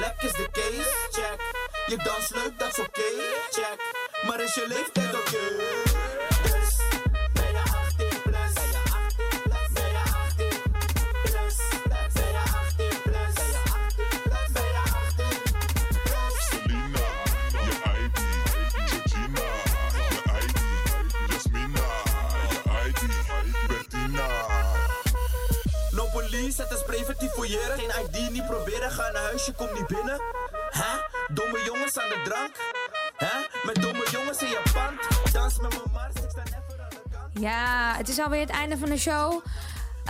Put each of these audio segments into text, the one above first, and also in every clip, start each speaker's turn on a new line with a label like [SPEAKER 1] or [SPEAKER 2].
[SPEAKER 1] black is the case? Check. Je dans leuk, dat is oké? Check. Maar is je leeftijd oké? Dus, police, het is preventief fouilleren. Geen ID, niet proberen, ga naar huis, je komt niet binnen. Hè? Domme jongens aan de drank. Hè? Met domme jongens in je pand. Dans met mijn mars, ik sta never aan de kant.
[SPEAKER 2] Ja, het is alweer het einde van de show.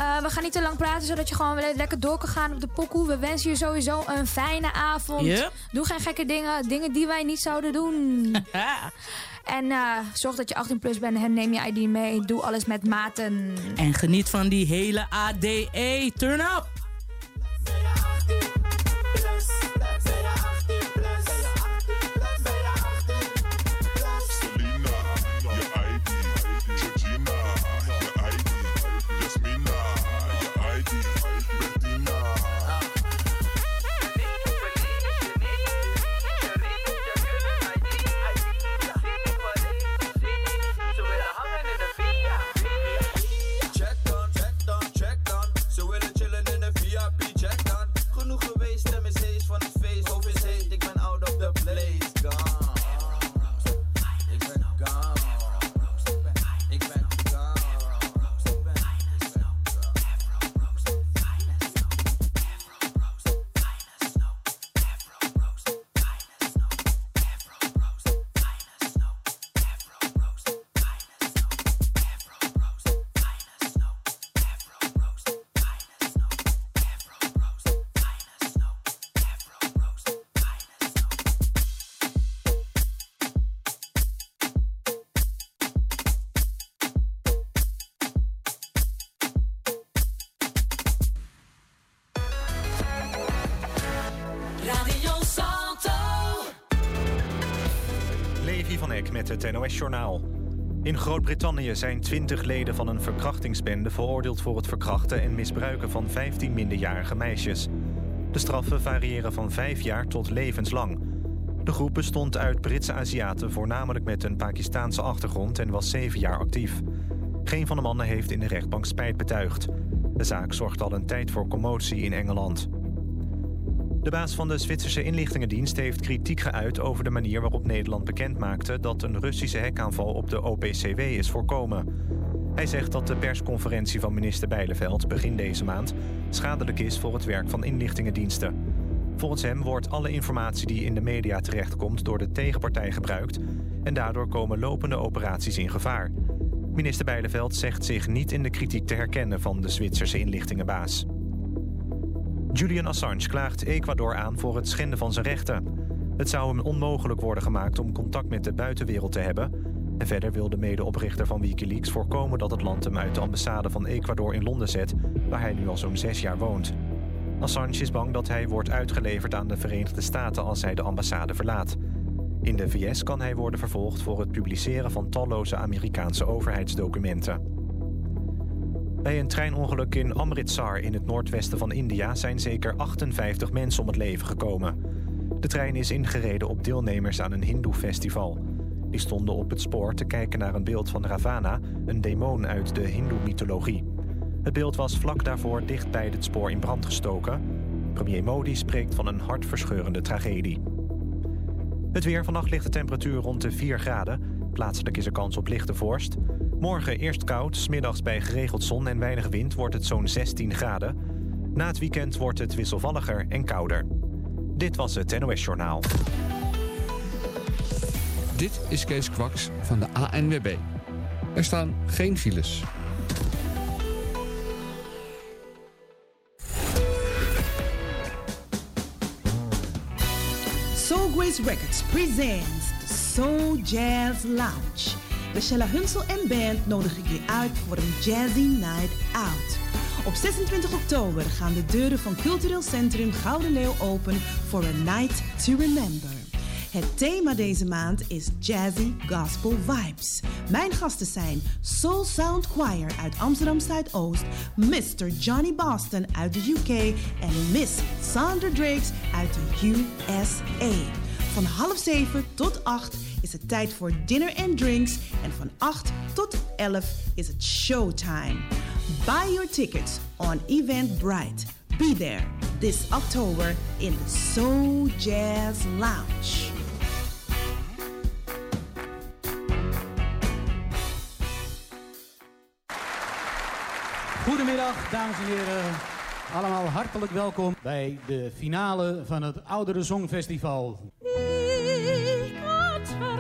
[SPEAKER 2] Eh, we gaan niet te lang praten, zodat je gewoon weer lekker door kan gaan op de pokoe. We wensen je sowieso een fijne avond.
[SPEAKER 3] Yep.
[SPEAKER 2] Doe geen gekke dingen. Dingen die wij niet zouden doen. en eh, zorg dat je 18 plus bent en neem je ID mee. Doe alles met maten.
[SPEAKER 3] En geniet van die hele ADE. Turn up!
[SPEAKER 1] Het
[SPEAKER 4] NOS-journaal. In Groot-Brittannië zijn 20 leden van een verkrachtingsbende... veroordeeld voor het verkrachten en misbruiken van 15 minderjarige meisjes. De straffen variëren van 5 jaar tot levenslang. De groep bestond uit Britse Aziaten... voornamelijk met een Pakistaanse achtergrond en was 7 jaar actief. Geen van de mannen heeft in de rechtbank spijt betuigd. De zaak zorgt al een tijd voor commotie in Engeland. De baas van de Zwitserse inlichtingendienst heeft kritiek geuit over de manier waarop Nederland bekendmaakte dat een Russische hekaanval op de OPCW is voorkomen. Hij zegt dat de persconferentie van minister Bijleveld begin deze maand schadelijk is voor het werk van inlichtingendiensten. Volgens hem wordt alle informatie die in de media terechtkomt door de tegenpartij gebruikt en daardoor komen lopende operaties in gevaar. Minister Bijleveld zegt zich niet in de kritiek te herkennen van de Zwitserse inlichtingenbaas. Julian Assange klaagt Ecuador aan voor het schenden van zijn rechten. Het zou hem onmogelijk worden gemaakt om contact met de buitenwereld te hebben. En verder wil de medeoprichter van Wikileaks voorkomen dat het land hem uit de ambassade van Ecuador in Londen zet, waar hij nu al zo'n zes jaar woont. Assange is bang dat hij wordt uitgeleverd aan de Verenigde Staten als hij de ambassade verlaat. In de VS kan hij worden vervolgd voor het publiceren van talloze Amerikaanse overheidsdocumenten. Bij een treinongeluk in Amritsar in het noordwesten van India... zijn zeker 58 mensen om het leven gekomen. De trein is ingereden op deelnemers aan een hindoe-festival. Die stonden op het spoor te kijken naar een beeld van Ravana... een demon uit de hindoe-mythologie. Het beeld was vlak daarvoor dicht bij het spoor in brand gestoken. Premier Modi spreekt van een hartverscheurende tragedie. Het weer vannacht ligt de temperatuur rond de 4 graden. Plaatselijk is er kans op lichte vorst. Morgen eerst koud, smiddags bij geregeld zon en weinig wind wordt het zo'n 16 graden. Na het weekend wordt het wisselvalliger en kouder. Dit was het NOS Journaal.
[SPEAKER 5] Dit is Kees Kwaks van de ANWB. Er staan geen files.
[SPEAKER 6] Soul Grace Records presents the Soul Jazz Lounge. De Shella Hunsel en band nodig ik je uit voor een Jazzy Night Out. Op 26 oktober gaan de deuren van Cultureel Centrum Gouden Leeuw open voor a night to remember. Het thema deze maand is Jazzy Gospel Vibes. Mijn gasten zijn Soul Sound Choir uit Amsterdam Zuidoost, Mr. Johnny Boston uit de UK en Miss Sandra Drakes uit de USA. Van half zeven tot acht is het tijd voor dinner and drinks en van 8 tot 11 is het showtime. Buy your tickets on Eventbrite. Be there this October in the Soul Jazz Lounge.
[SPEAKER 7] Goedemiddag, dames en heren. Allemaal hartelijk welkom bij de finale van het Oudere Songfestival.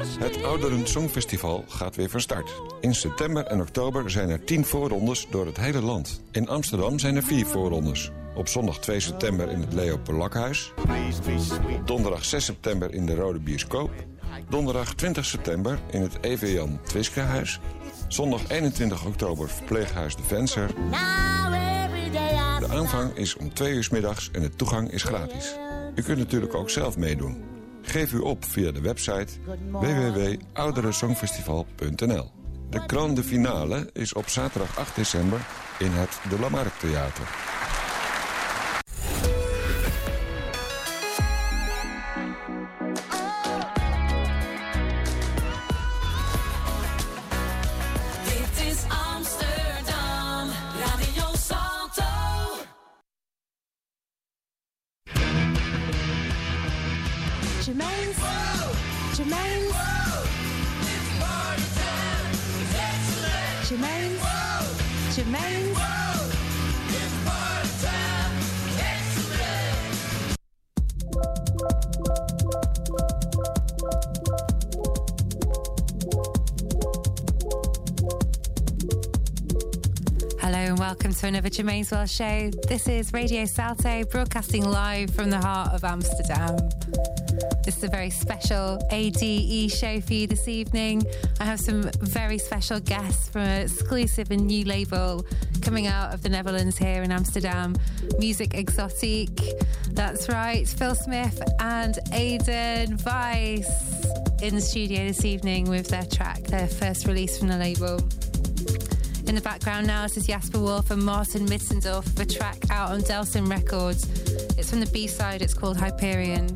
[SPEAKER 8] Het Ouderen Songfestival gaat weer van start. In september en oktober zijn er 10 voorrondes door het hele land. In Amsterdam zijn er 4 voorrondes. Op zondag 2 september in het Leo Polakhuis. Donderdag 6 september in de Rode Bioscoop. Donderdag 20 september in het EV Jan Twiskehuis. Zondag 21 oktober verpleeghuis De Venser. De aanvang is om 2 uur middags en de toegang is gratis. U kunt natuurlijk ook zelf meedoen. Geef u op via de website www.ouderesongfestival.nl. De grande finale is op zaterdag 8 december in het De Lamarck Theater.
[SPEAKER 9] Another Germaine's World show. This is Radio Salto broadcasting live from the heart of Amsterdam. This is a very special ADE show for you this evening. I have some very special guests from an exclusive and new label coming out of the Netherlands here in Amsterdam, Music Exotique. That's right, Phil Smith and Aidan Weiss in the studio this evening with their track, their first release from the label. In the background now, this is Jasper Wolf and Martin Mitzendorf for a track out on Delsin Records. It's from the B side, it's called Hyperion.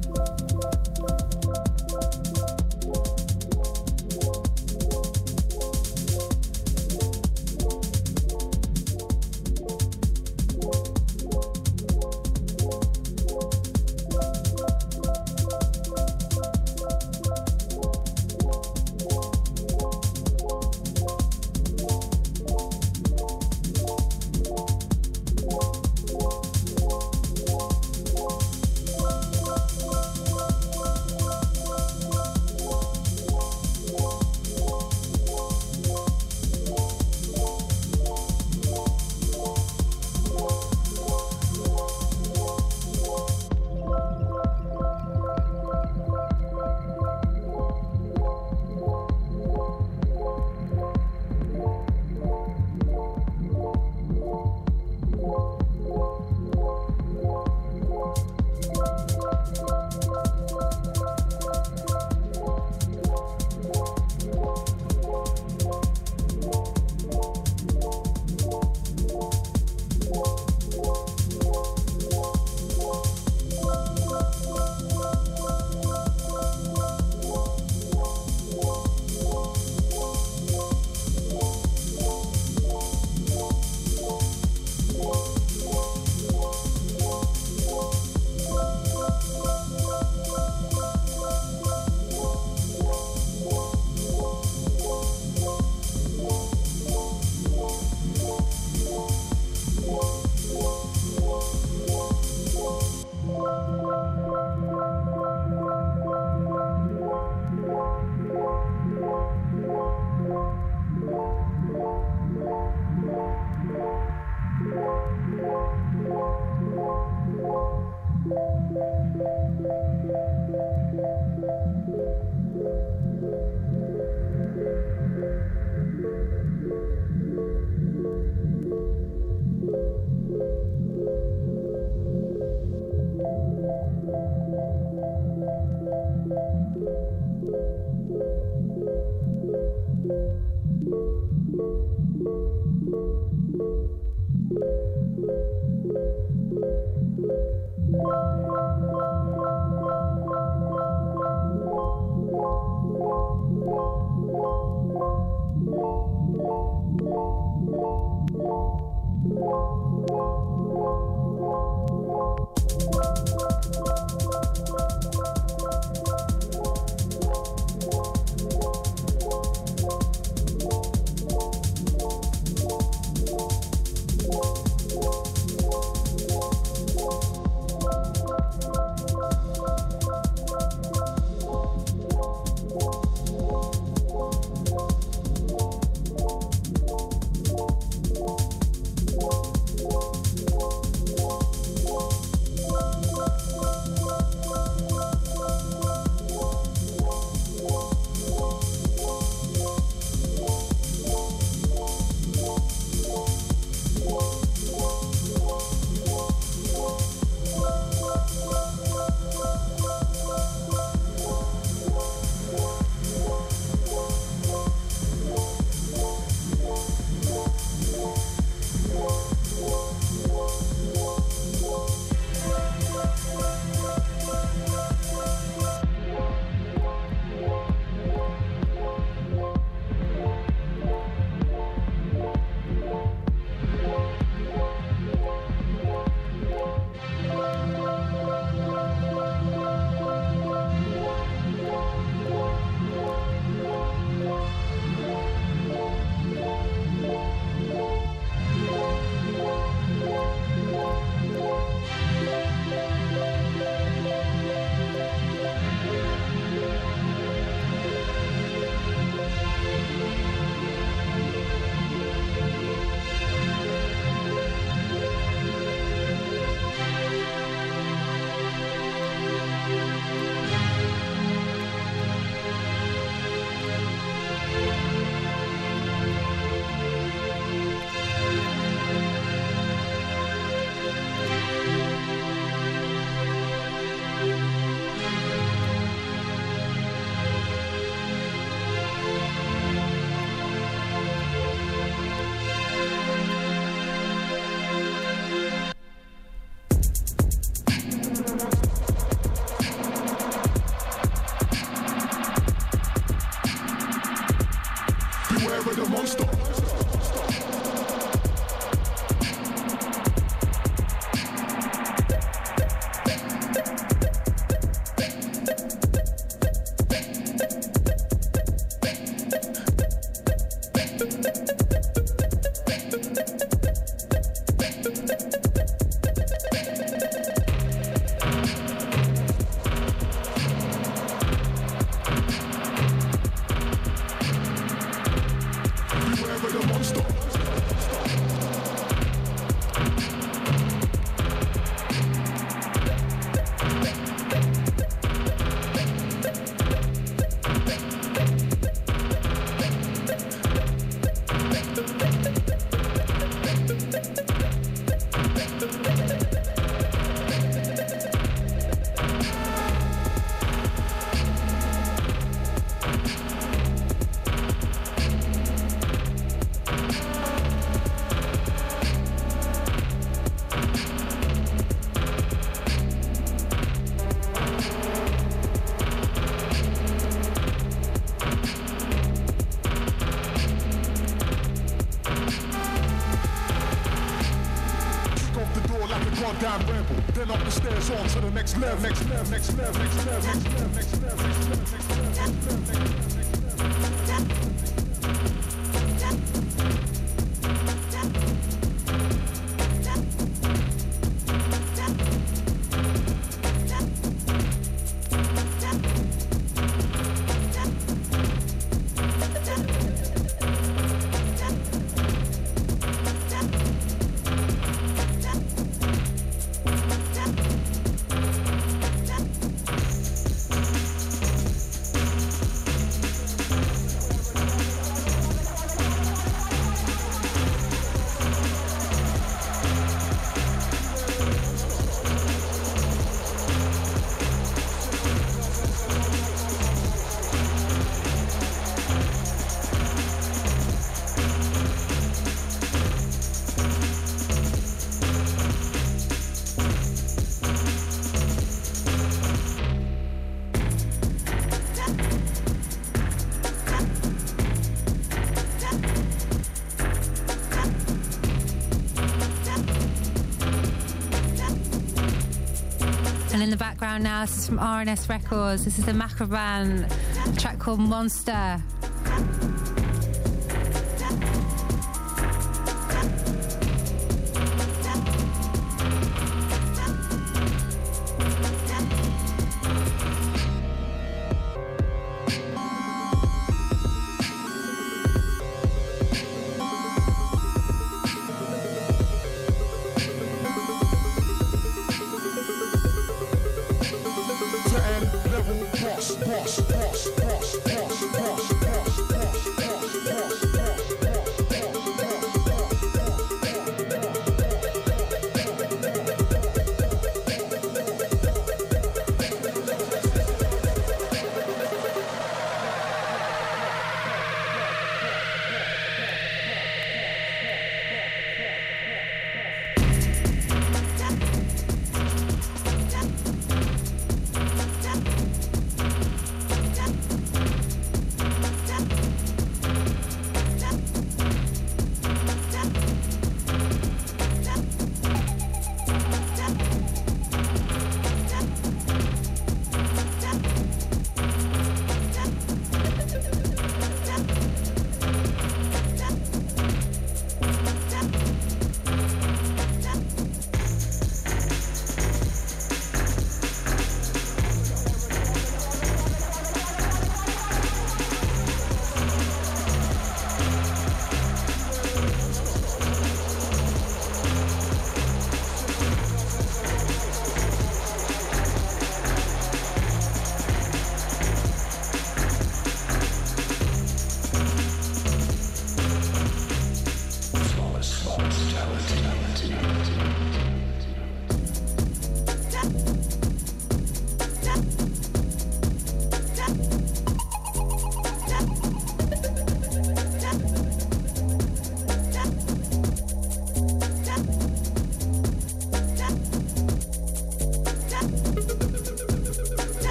[SPEAKER 10] Next Nick Next Nick Next
[SPEAKER 11] Nick Smith, Nick Smith. Now, this is from RNS Records. This is the Macroban track called Monster.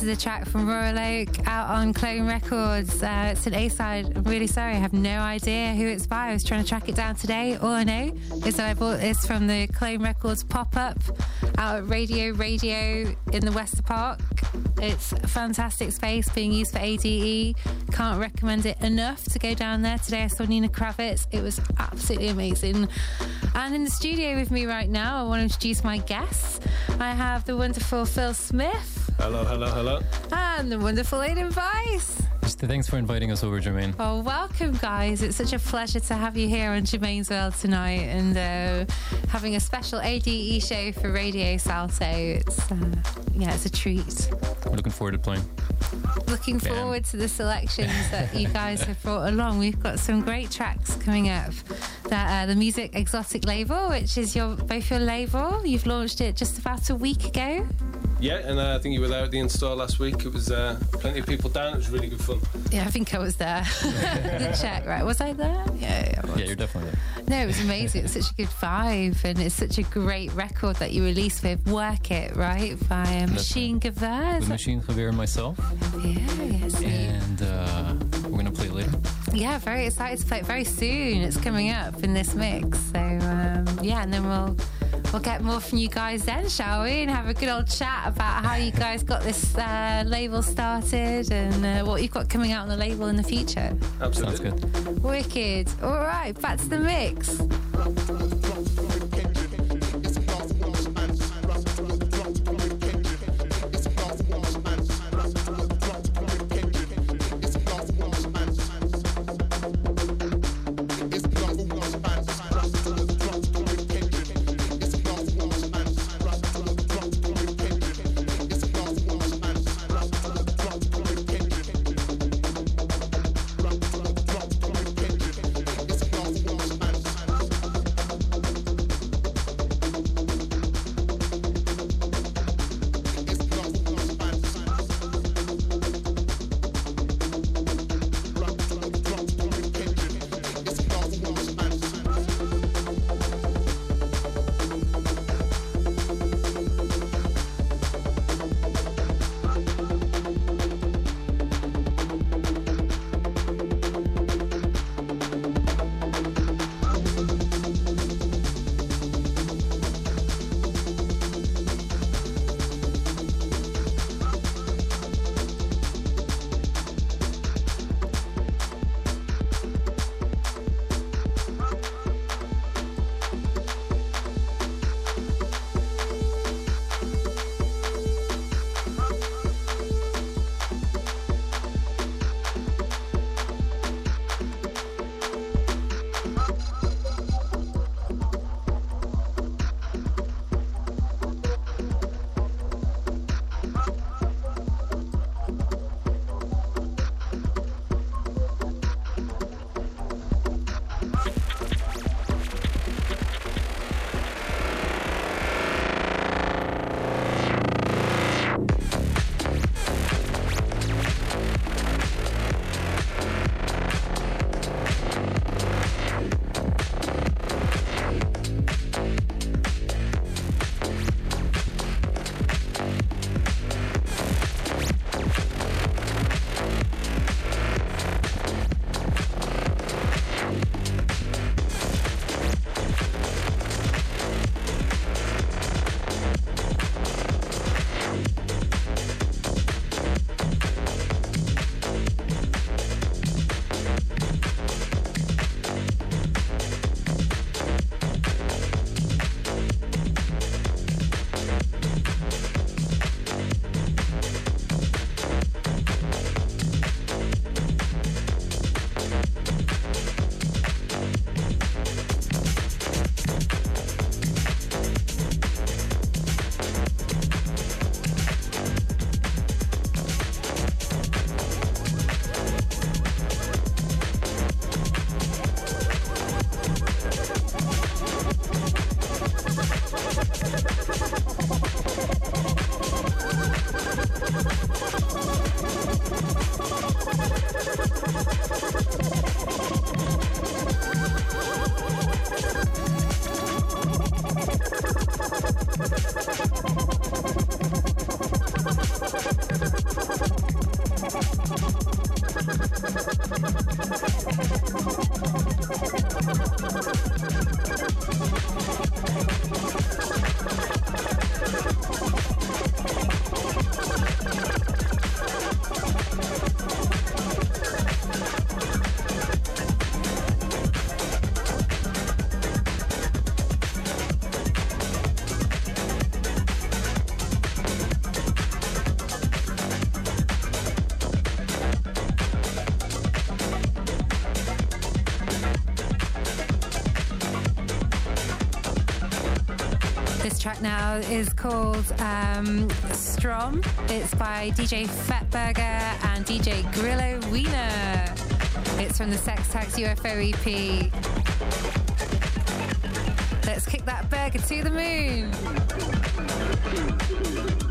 [SPEAKER 9] This is a track from Royal Oak out on Clone Records. Uh, it's an A side. I'm really sorry, I have no idea who it's by. I was trying to track it down today. All I know is that I bought this from the Clone Records pop up out at Radio Radio in the Wester Park. It's a fantastic space being used for ADE. Can't recommend it enough to go down there. Today I saw Nina Kraviz. It was absolutely amazing. And in the studio with me right now, I want to introduce my guests. I have the wonderful Phil Smith.
[SPEAKER 12] Hello, hello, hello.
[SPEAKER 9] And the wonderful Aiden Vice.
[SPEAKER 13] Thanks for inviting us over, Germaine.
[SPEAKER 9] Well, welcome, guys. It's such a pleasure to have you here on Germaine's World tonight and uh, having a special ADE show for Radio Salto. It's, uh, yeah, it's a treat.
[SPEAKER 13] We're looking forward to playing.
[SPEAKER 9] Looking
[SPEAKER 13] Bam.
[SPEAKER 9] forward to the selections that you guys have brought along. We've got some great tracks coming up. That uh, the Music Exotic label, which is your both your label. You've launched it just about a week ago.
[SPEAKER 12] Yeah, and uh, I think you were there at the install last week. It was uh, plenty of people down. It was really good fun.
[SPEAKER 9] Yeah, I think I was there. Didn't check, right? Was I there? Yeah, yeah. I was.
[SPEAKER 13] Yeah, you're definitely there.
[SPEAKER 9] No, it was amazing. It's such a good vibe, and it's such a great record that you released with "Work It," right, by uh, Machine Gewehr.
[SPEAKER 13] With Machine Javier and myself.
[SPEAKER 9] Yeah, yes.
[SPEAKER 13] And uh, we're going to play it later.
[SPEAKER 9] Yeah, very excited to play it very soon. It's coming up in this mix. So um, yeah, and then we'll we'll get more from you guys then, shall we? And have a good old chat about how you guys got this uh, label started and uh, what you've got coming out on the label in the future.
[SPEAKER 12] Absolutely.
[SPEAKER 13] Sounds good.
[SPEAKER 9] Wicked. All right, back to the mix. Now is called um, Strom. It's by DJ Fett Burger and DJ Grillo Wiener. It's from the Sex Tags UFO EP. Let's kick that burger to the moon.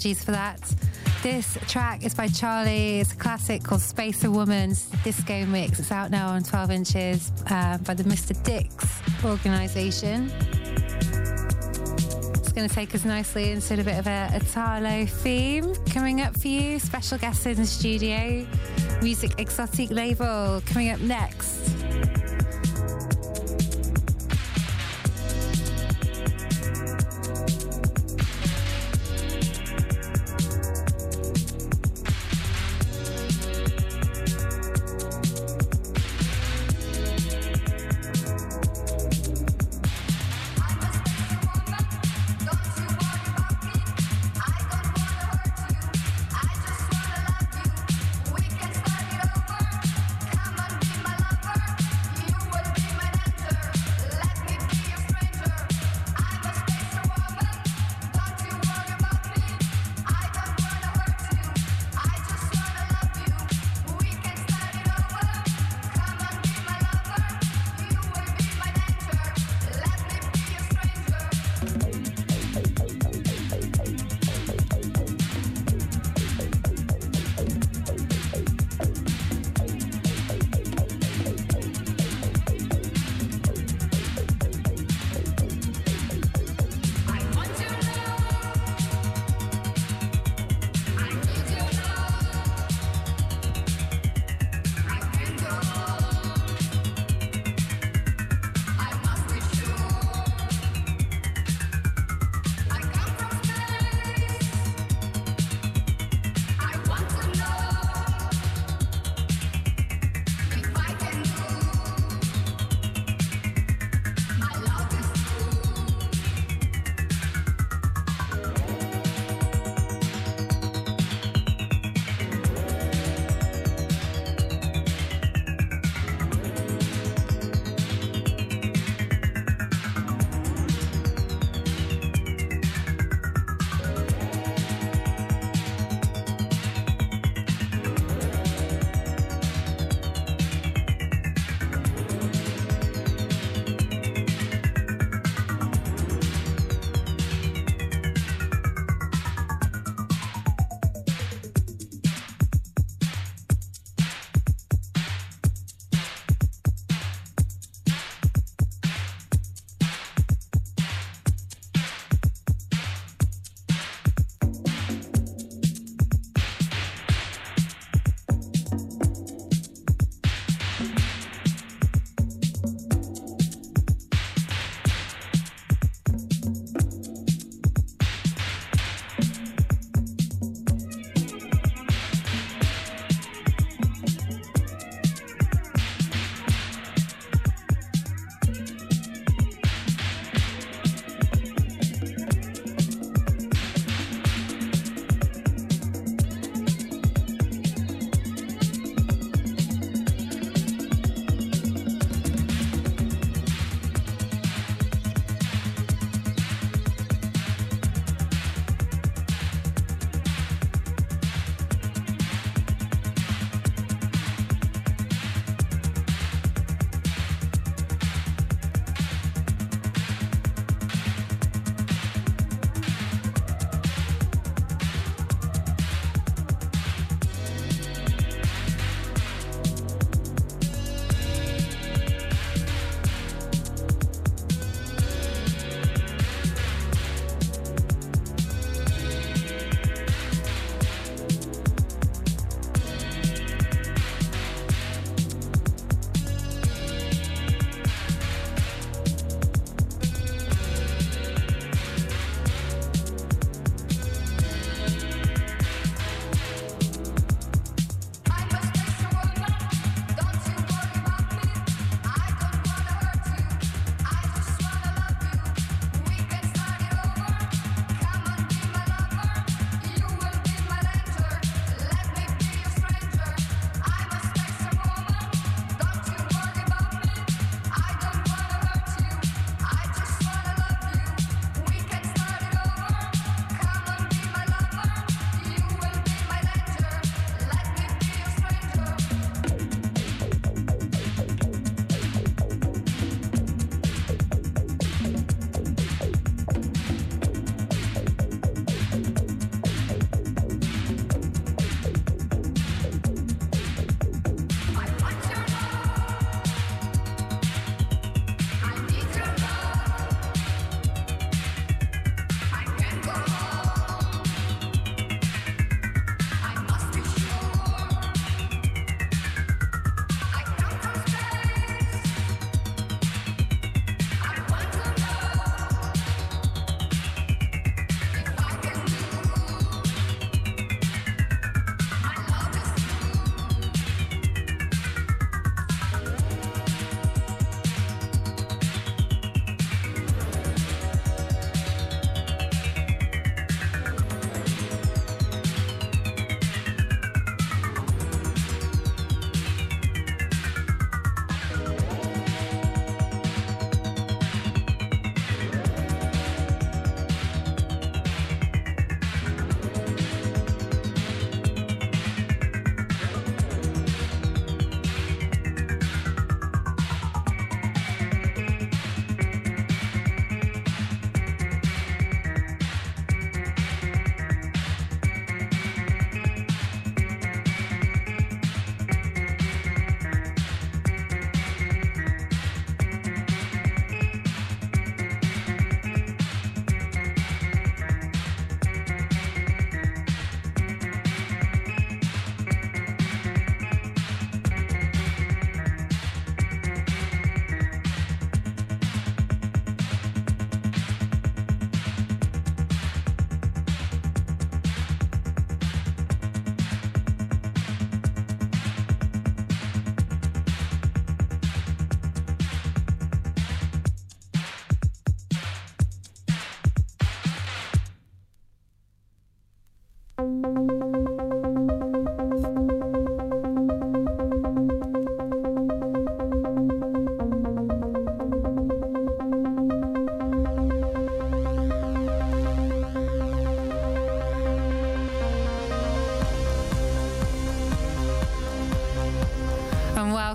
[SPEAKER 9] Apologies for that. This track is by Charlie. It's a classic called Spacer Woman's Disco Mix. It's out now on 12 inches uh, by the Mr. Disc organisation. It's going to take us nicely into a bit of a Italo theme. Coming up for you, special guests in the studio, Music Exotic label. Coming up next.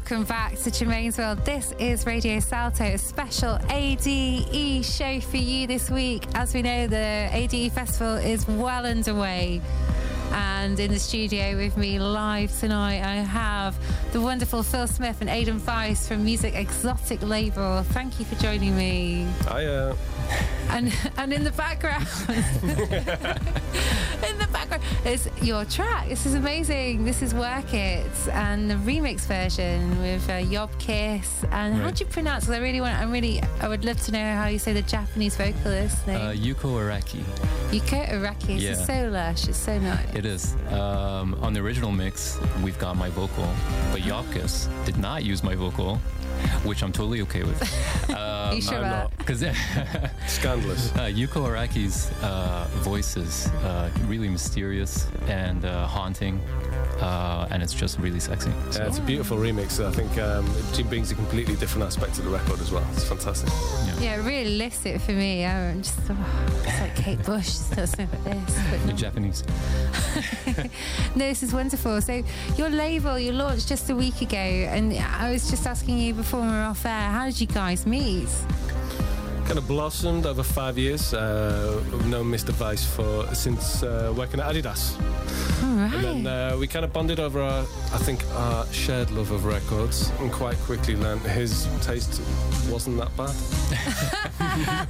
[SPEAKER 9] Welcome back to Germaine's World. This is Radio Salto, a special ADE show for you this week. As we know, the ADE Festival is well underway. And in the studio with me live tonight, I have the wonderful Phil Smith and Aidan Weiss from Music Exotic Label. Thank you for joining me.
[SPEAKER 12] Uh,
[SPEAKER 9] And and in the background, is your track. This is amazing. This is Work It and the remix version with uh, Yob Kiss. And how do you pronounce? Because I really want. I really. I would love to know how you say the Japanese vocalist name.
[SPEAKER 13] Uh, Yuko Araki.
[SPEAKER 9] Yuko Araki. It's
[SPEAKER 13] yeah.
[SPEAKER 9] so lush. It's so nice.
[SPEAKER 13] It is. Um, on the original mix, we've got my vocal, but Yopkis did not use my vocal, which I'm totally okay with. Um,
[SPEAKER 9] You sure
[SPEAKER 13] I'm not- Because
[SPEAKER 12] Scandalous.
[SPEAKER 13] Uh, Yuko Araki's uh, voice is uh, really mysterious and uh, haunting, uh, and it's just really sexy. So,
[SPEAKER 12] Yeah, it's a beautiful remix. I think um, it brings a completely different aspect to the record as well. It's fantastic.
[SPEAKER 9] Yeah, really lifts it for me. I'm just oh, it's like Kate Bush does something like this. But
[SPEAKER 13] the
[SPEAKER 9] no.
[SPEAKER 13] Japanese.
[SPEAKER 9] No, this is wonderful. So your label, you launched just a week ago, and I was just asking you before we were off air, how did you guys meet?
[SPEAKER 12] Kind of blossomed over five years. Uh, we've known Mr. Vice for since uh, working at Adidas.
[SPEAKER 9] All right.
[SPEAKER 12] And then uh, we kind of bonded over, our, I think, our shared love of records, and quite quickly learned his taste wasn't that bad.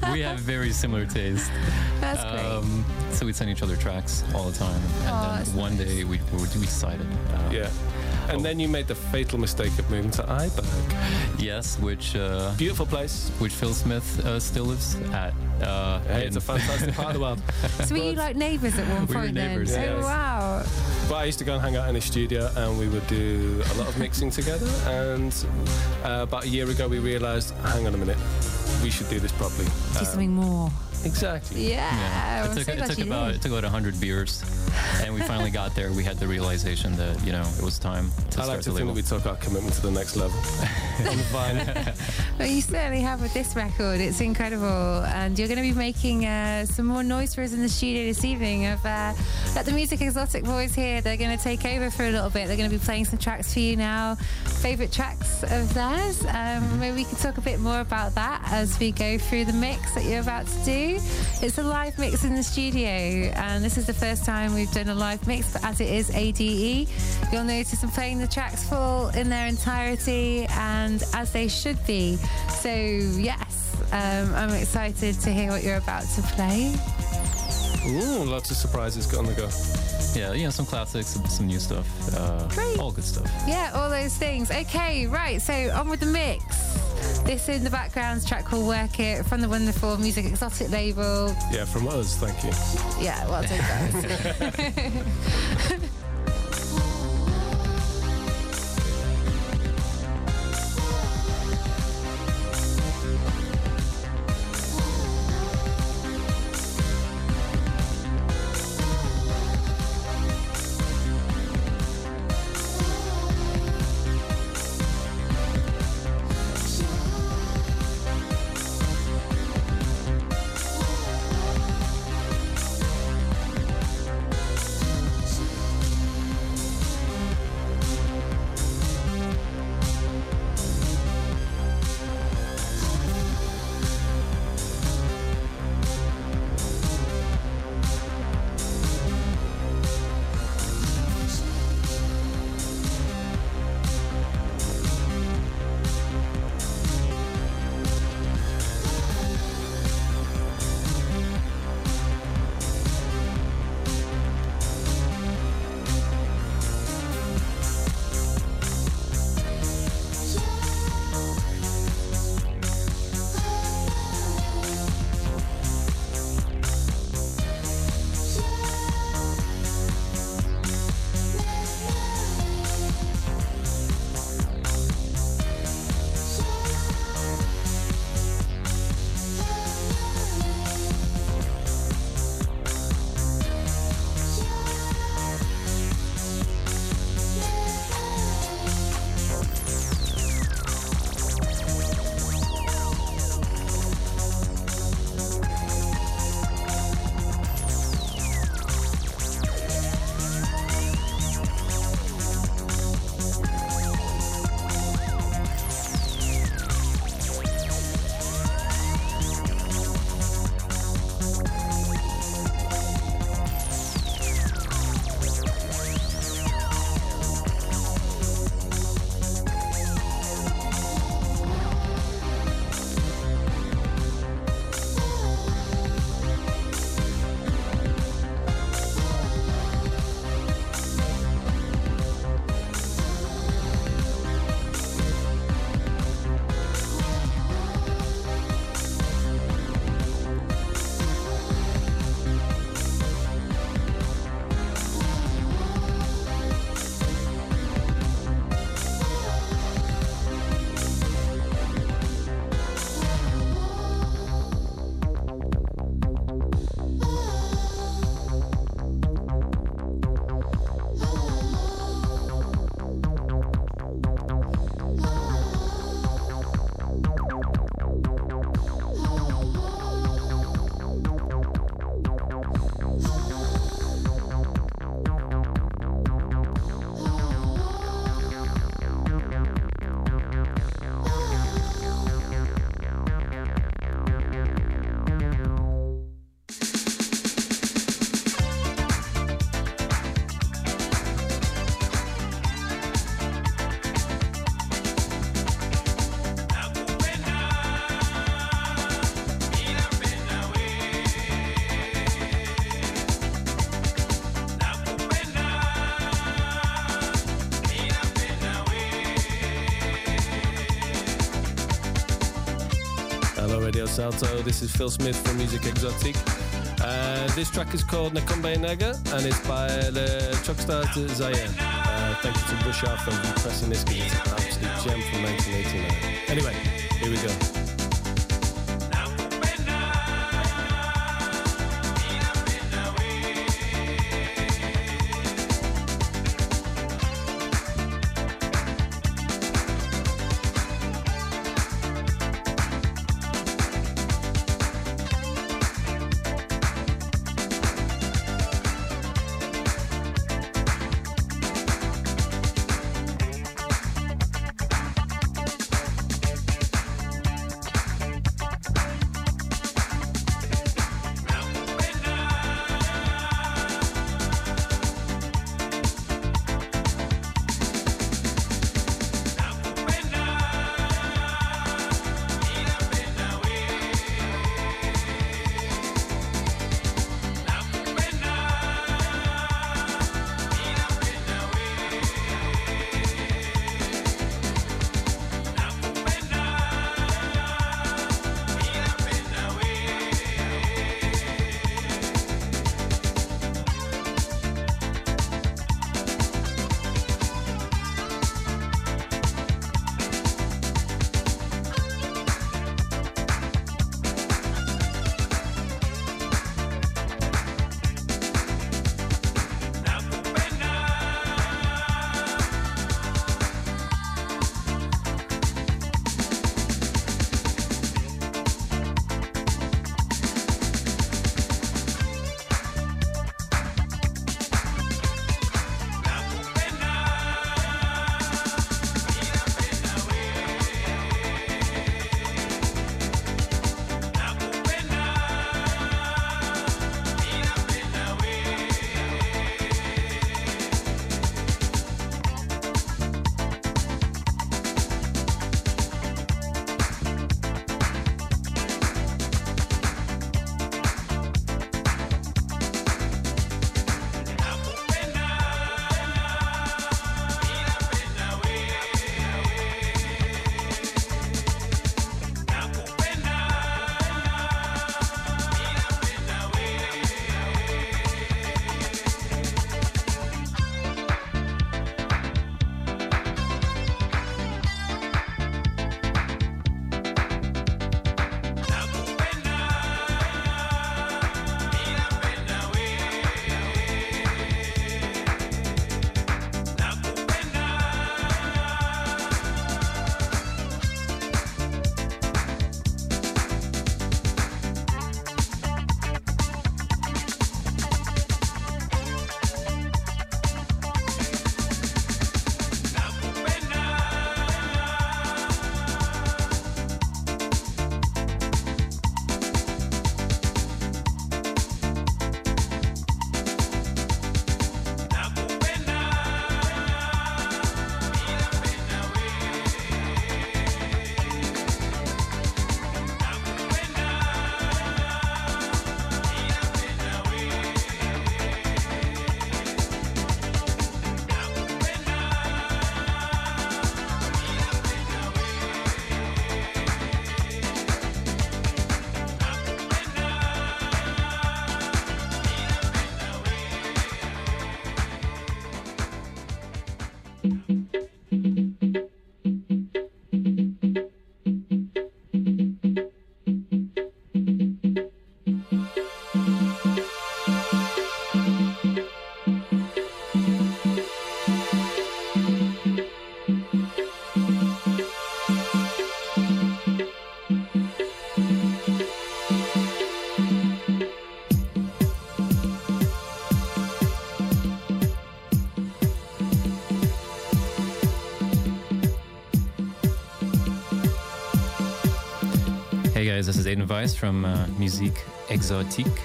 [SPEAKER 13] we have very similar taste.
[SPEAKER 9] That's great.
[SPEAKER 13] Um, so we'd send each other tracks all the time, and
[SPEAKER 9] Oh,
[SPEAKER 13] then one day we, we we decided. Uh,
[SPEAKER 12] Yeah. And then you made the fatal mistake of moving to Iberg.
[SPEAKER 13] Yes, which uh,
[SPEAKER 12] Beautiful place.
[SPEAKER 13] which Phil Smith uh, still lives at. Uh,
[SPEAKER 12] Hey, it's a fantastic part of the world.
[SPEAKER 9] So were you like neighbours at one
[SPEAKER 13] We
[SPEAKER 9] point
[SPEAKER 13] neighbours,
[SPEAKER 9] then?
[SPEAKER 12] yes.
[SPEAKER 9] Oh wow.
[SPEAKER 12] But I used to go and hang out in his studio and we would do a lot of mixing together. And uh, about a year ago, we realised, hang on a minute, we should do this properly.
[SPEAKER 9] Do
[SPEAKER 12] Um,
[SPEAKER 9] something more.
[SPEAKER 12] Exactly.
[SPEAKER 9] Yeah.
[SPEAKER 13] Yeah, it took,
[SPEAKER 9] so
[SPEAKER 13] it took about
[SPEAKER 9] did.
[SPEAKER 13] it took about hundred beers, and we finally got there. We had the realization that you know it was time to
[SPEAKER 12] I
[SPEAKER 13] start
[SPEAKER 12] like to
[SPEAKER 13] the
[SPEAKER 12] think
[SPEAKER 13] label.
[SPEAKER 12] that we took our commitment to the next level. on the vinyl.
[SPEAKER 9] Well, you certainly have with this record. It's incredible. And you're going to be making uh, some more noise for us in the studio this evening. Of uh, Let the Music Exotic Boys here. They're going to take over for a little bit. They're going to be playing some tracks for you now. Favourite tracks of theirs. Um, maybe we can talk a bit more about that as we go through the mix that you're about to do. It's a live mix in the studio. And this is the first time we've done a live mix, but as it is ADE, you'll notice I'm playing the tracks full in their entirety and as they should be. So, yes, um, I'm excited to hear what you're about to play.
[SPEAKER 12] Ooh, lots of surprises on the go.
[SPEAKER 13] Yeah, you know, some classics, some, some new stuff. Uh,
[SPEAKER 9] Great.
[SPEAKER 13] All good stuff.
[SPEAKER 9] Yeah, all those things. Okay, right, so on with the mix. This in the background's track called Work It from the wonderful Music Exotic label.
[SPEAKER 12] Yeah, from us, thank you.
[SPEAKER 9] Yeah, well done, guys.
[SPEAKER 12] Salto. This is Phil Smith from Music Exotic. Uh, this track is called Nakombe Naga and it's by the Truckstars de Zaire. Uh, thank you to Bushar for pressing this because it's an absolute gem from 1989. Anyway, here we go.
[SPEAKER 13] Weiss from uh, Musique Exotique.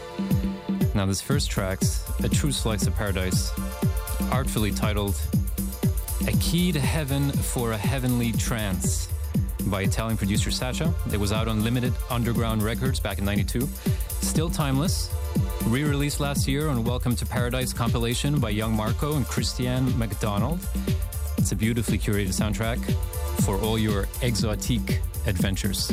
[SPEAKER 13] Now, this first track's a true slice of paradise, artfully titled A Key to Heaven for a Heavenly Trance by Italian producer Sacha. It was out on Limited Underground Records back in 92. Still timeless. Re released last year on Welcome to Paradise compilation by Young Marco and Christiaan Macdonald. It's a beautifully curated soundtrack for all your exotique adventures.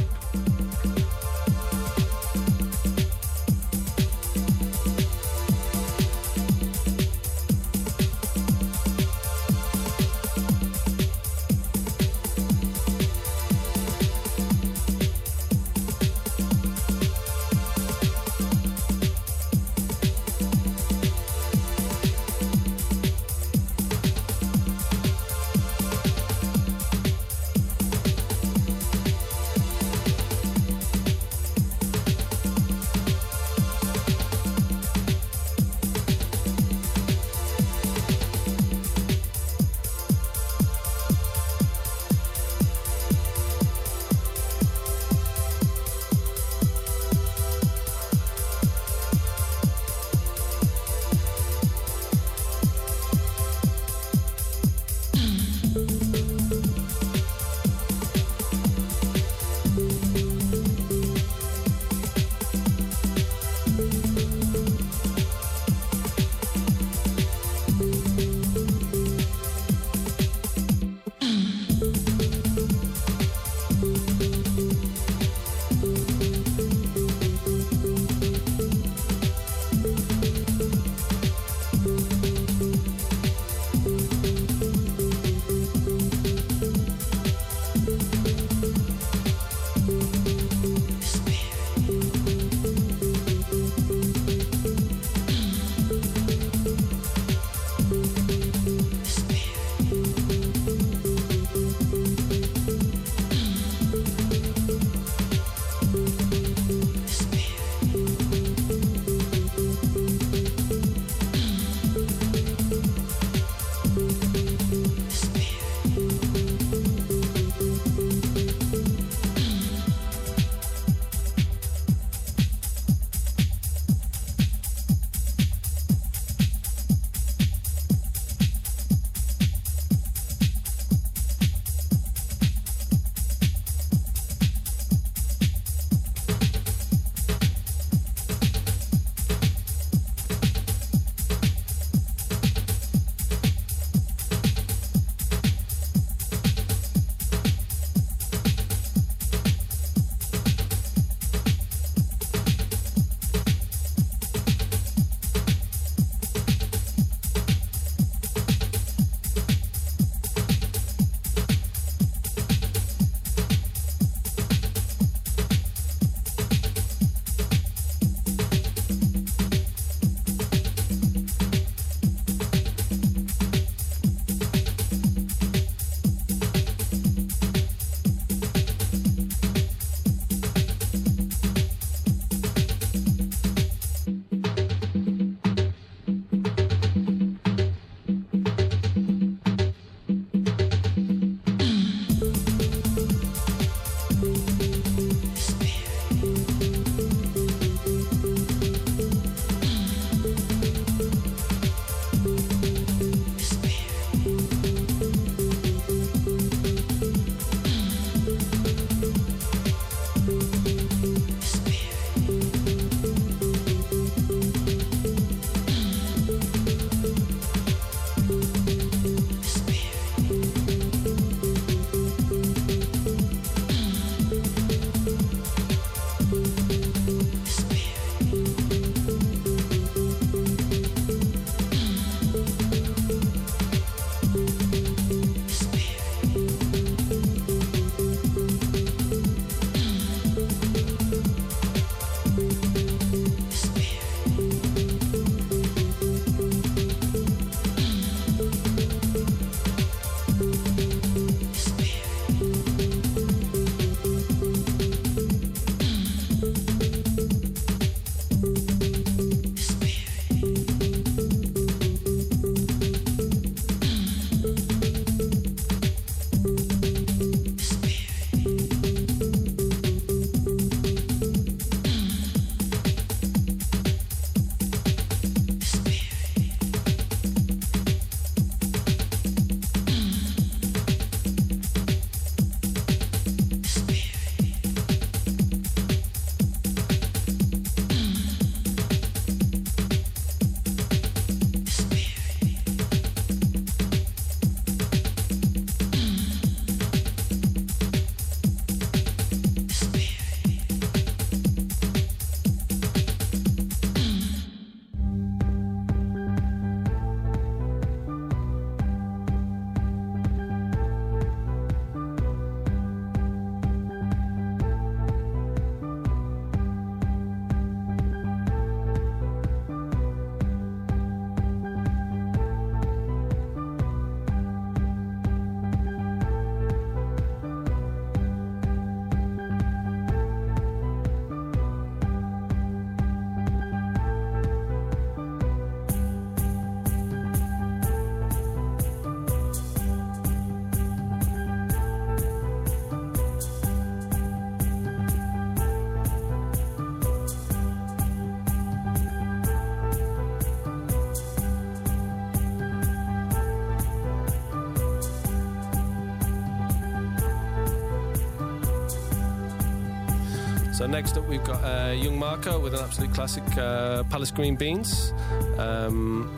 [SPEAKER 12] So next up we've got uh, Young Marco with an absolute classic, uh, Palace Green Beans. Um,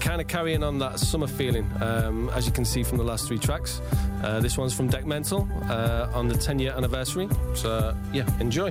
[SPEAKER 12] kind of carrying on that summer feeling, um, as you can see from the last three tracks. Uh, this one's from Dekmantel uh, on the 10 year anniversary. So yeah, enjoy.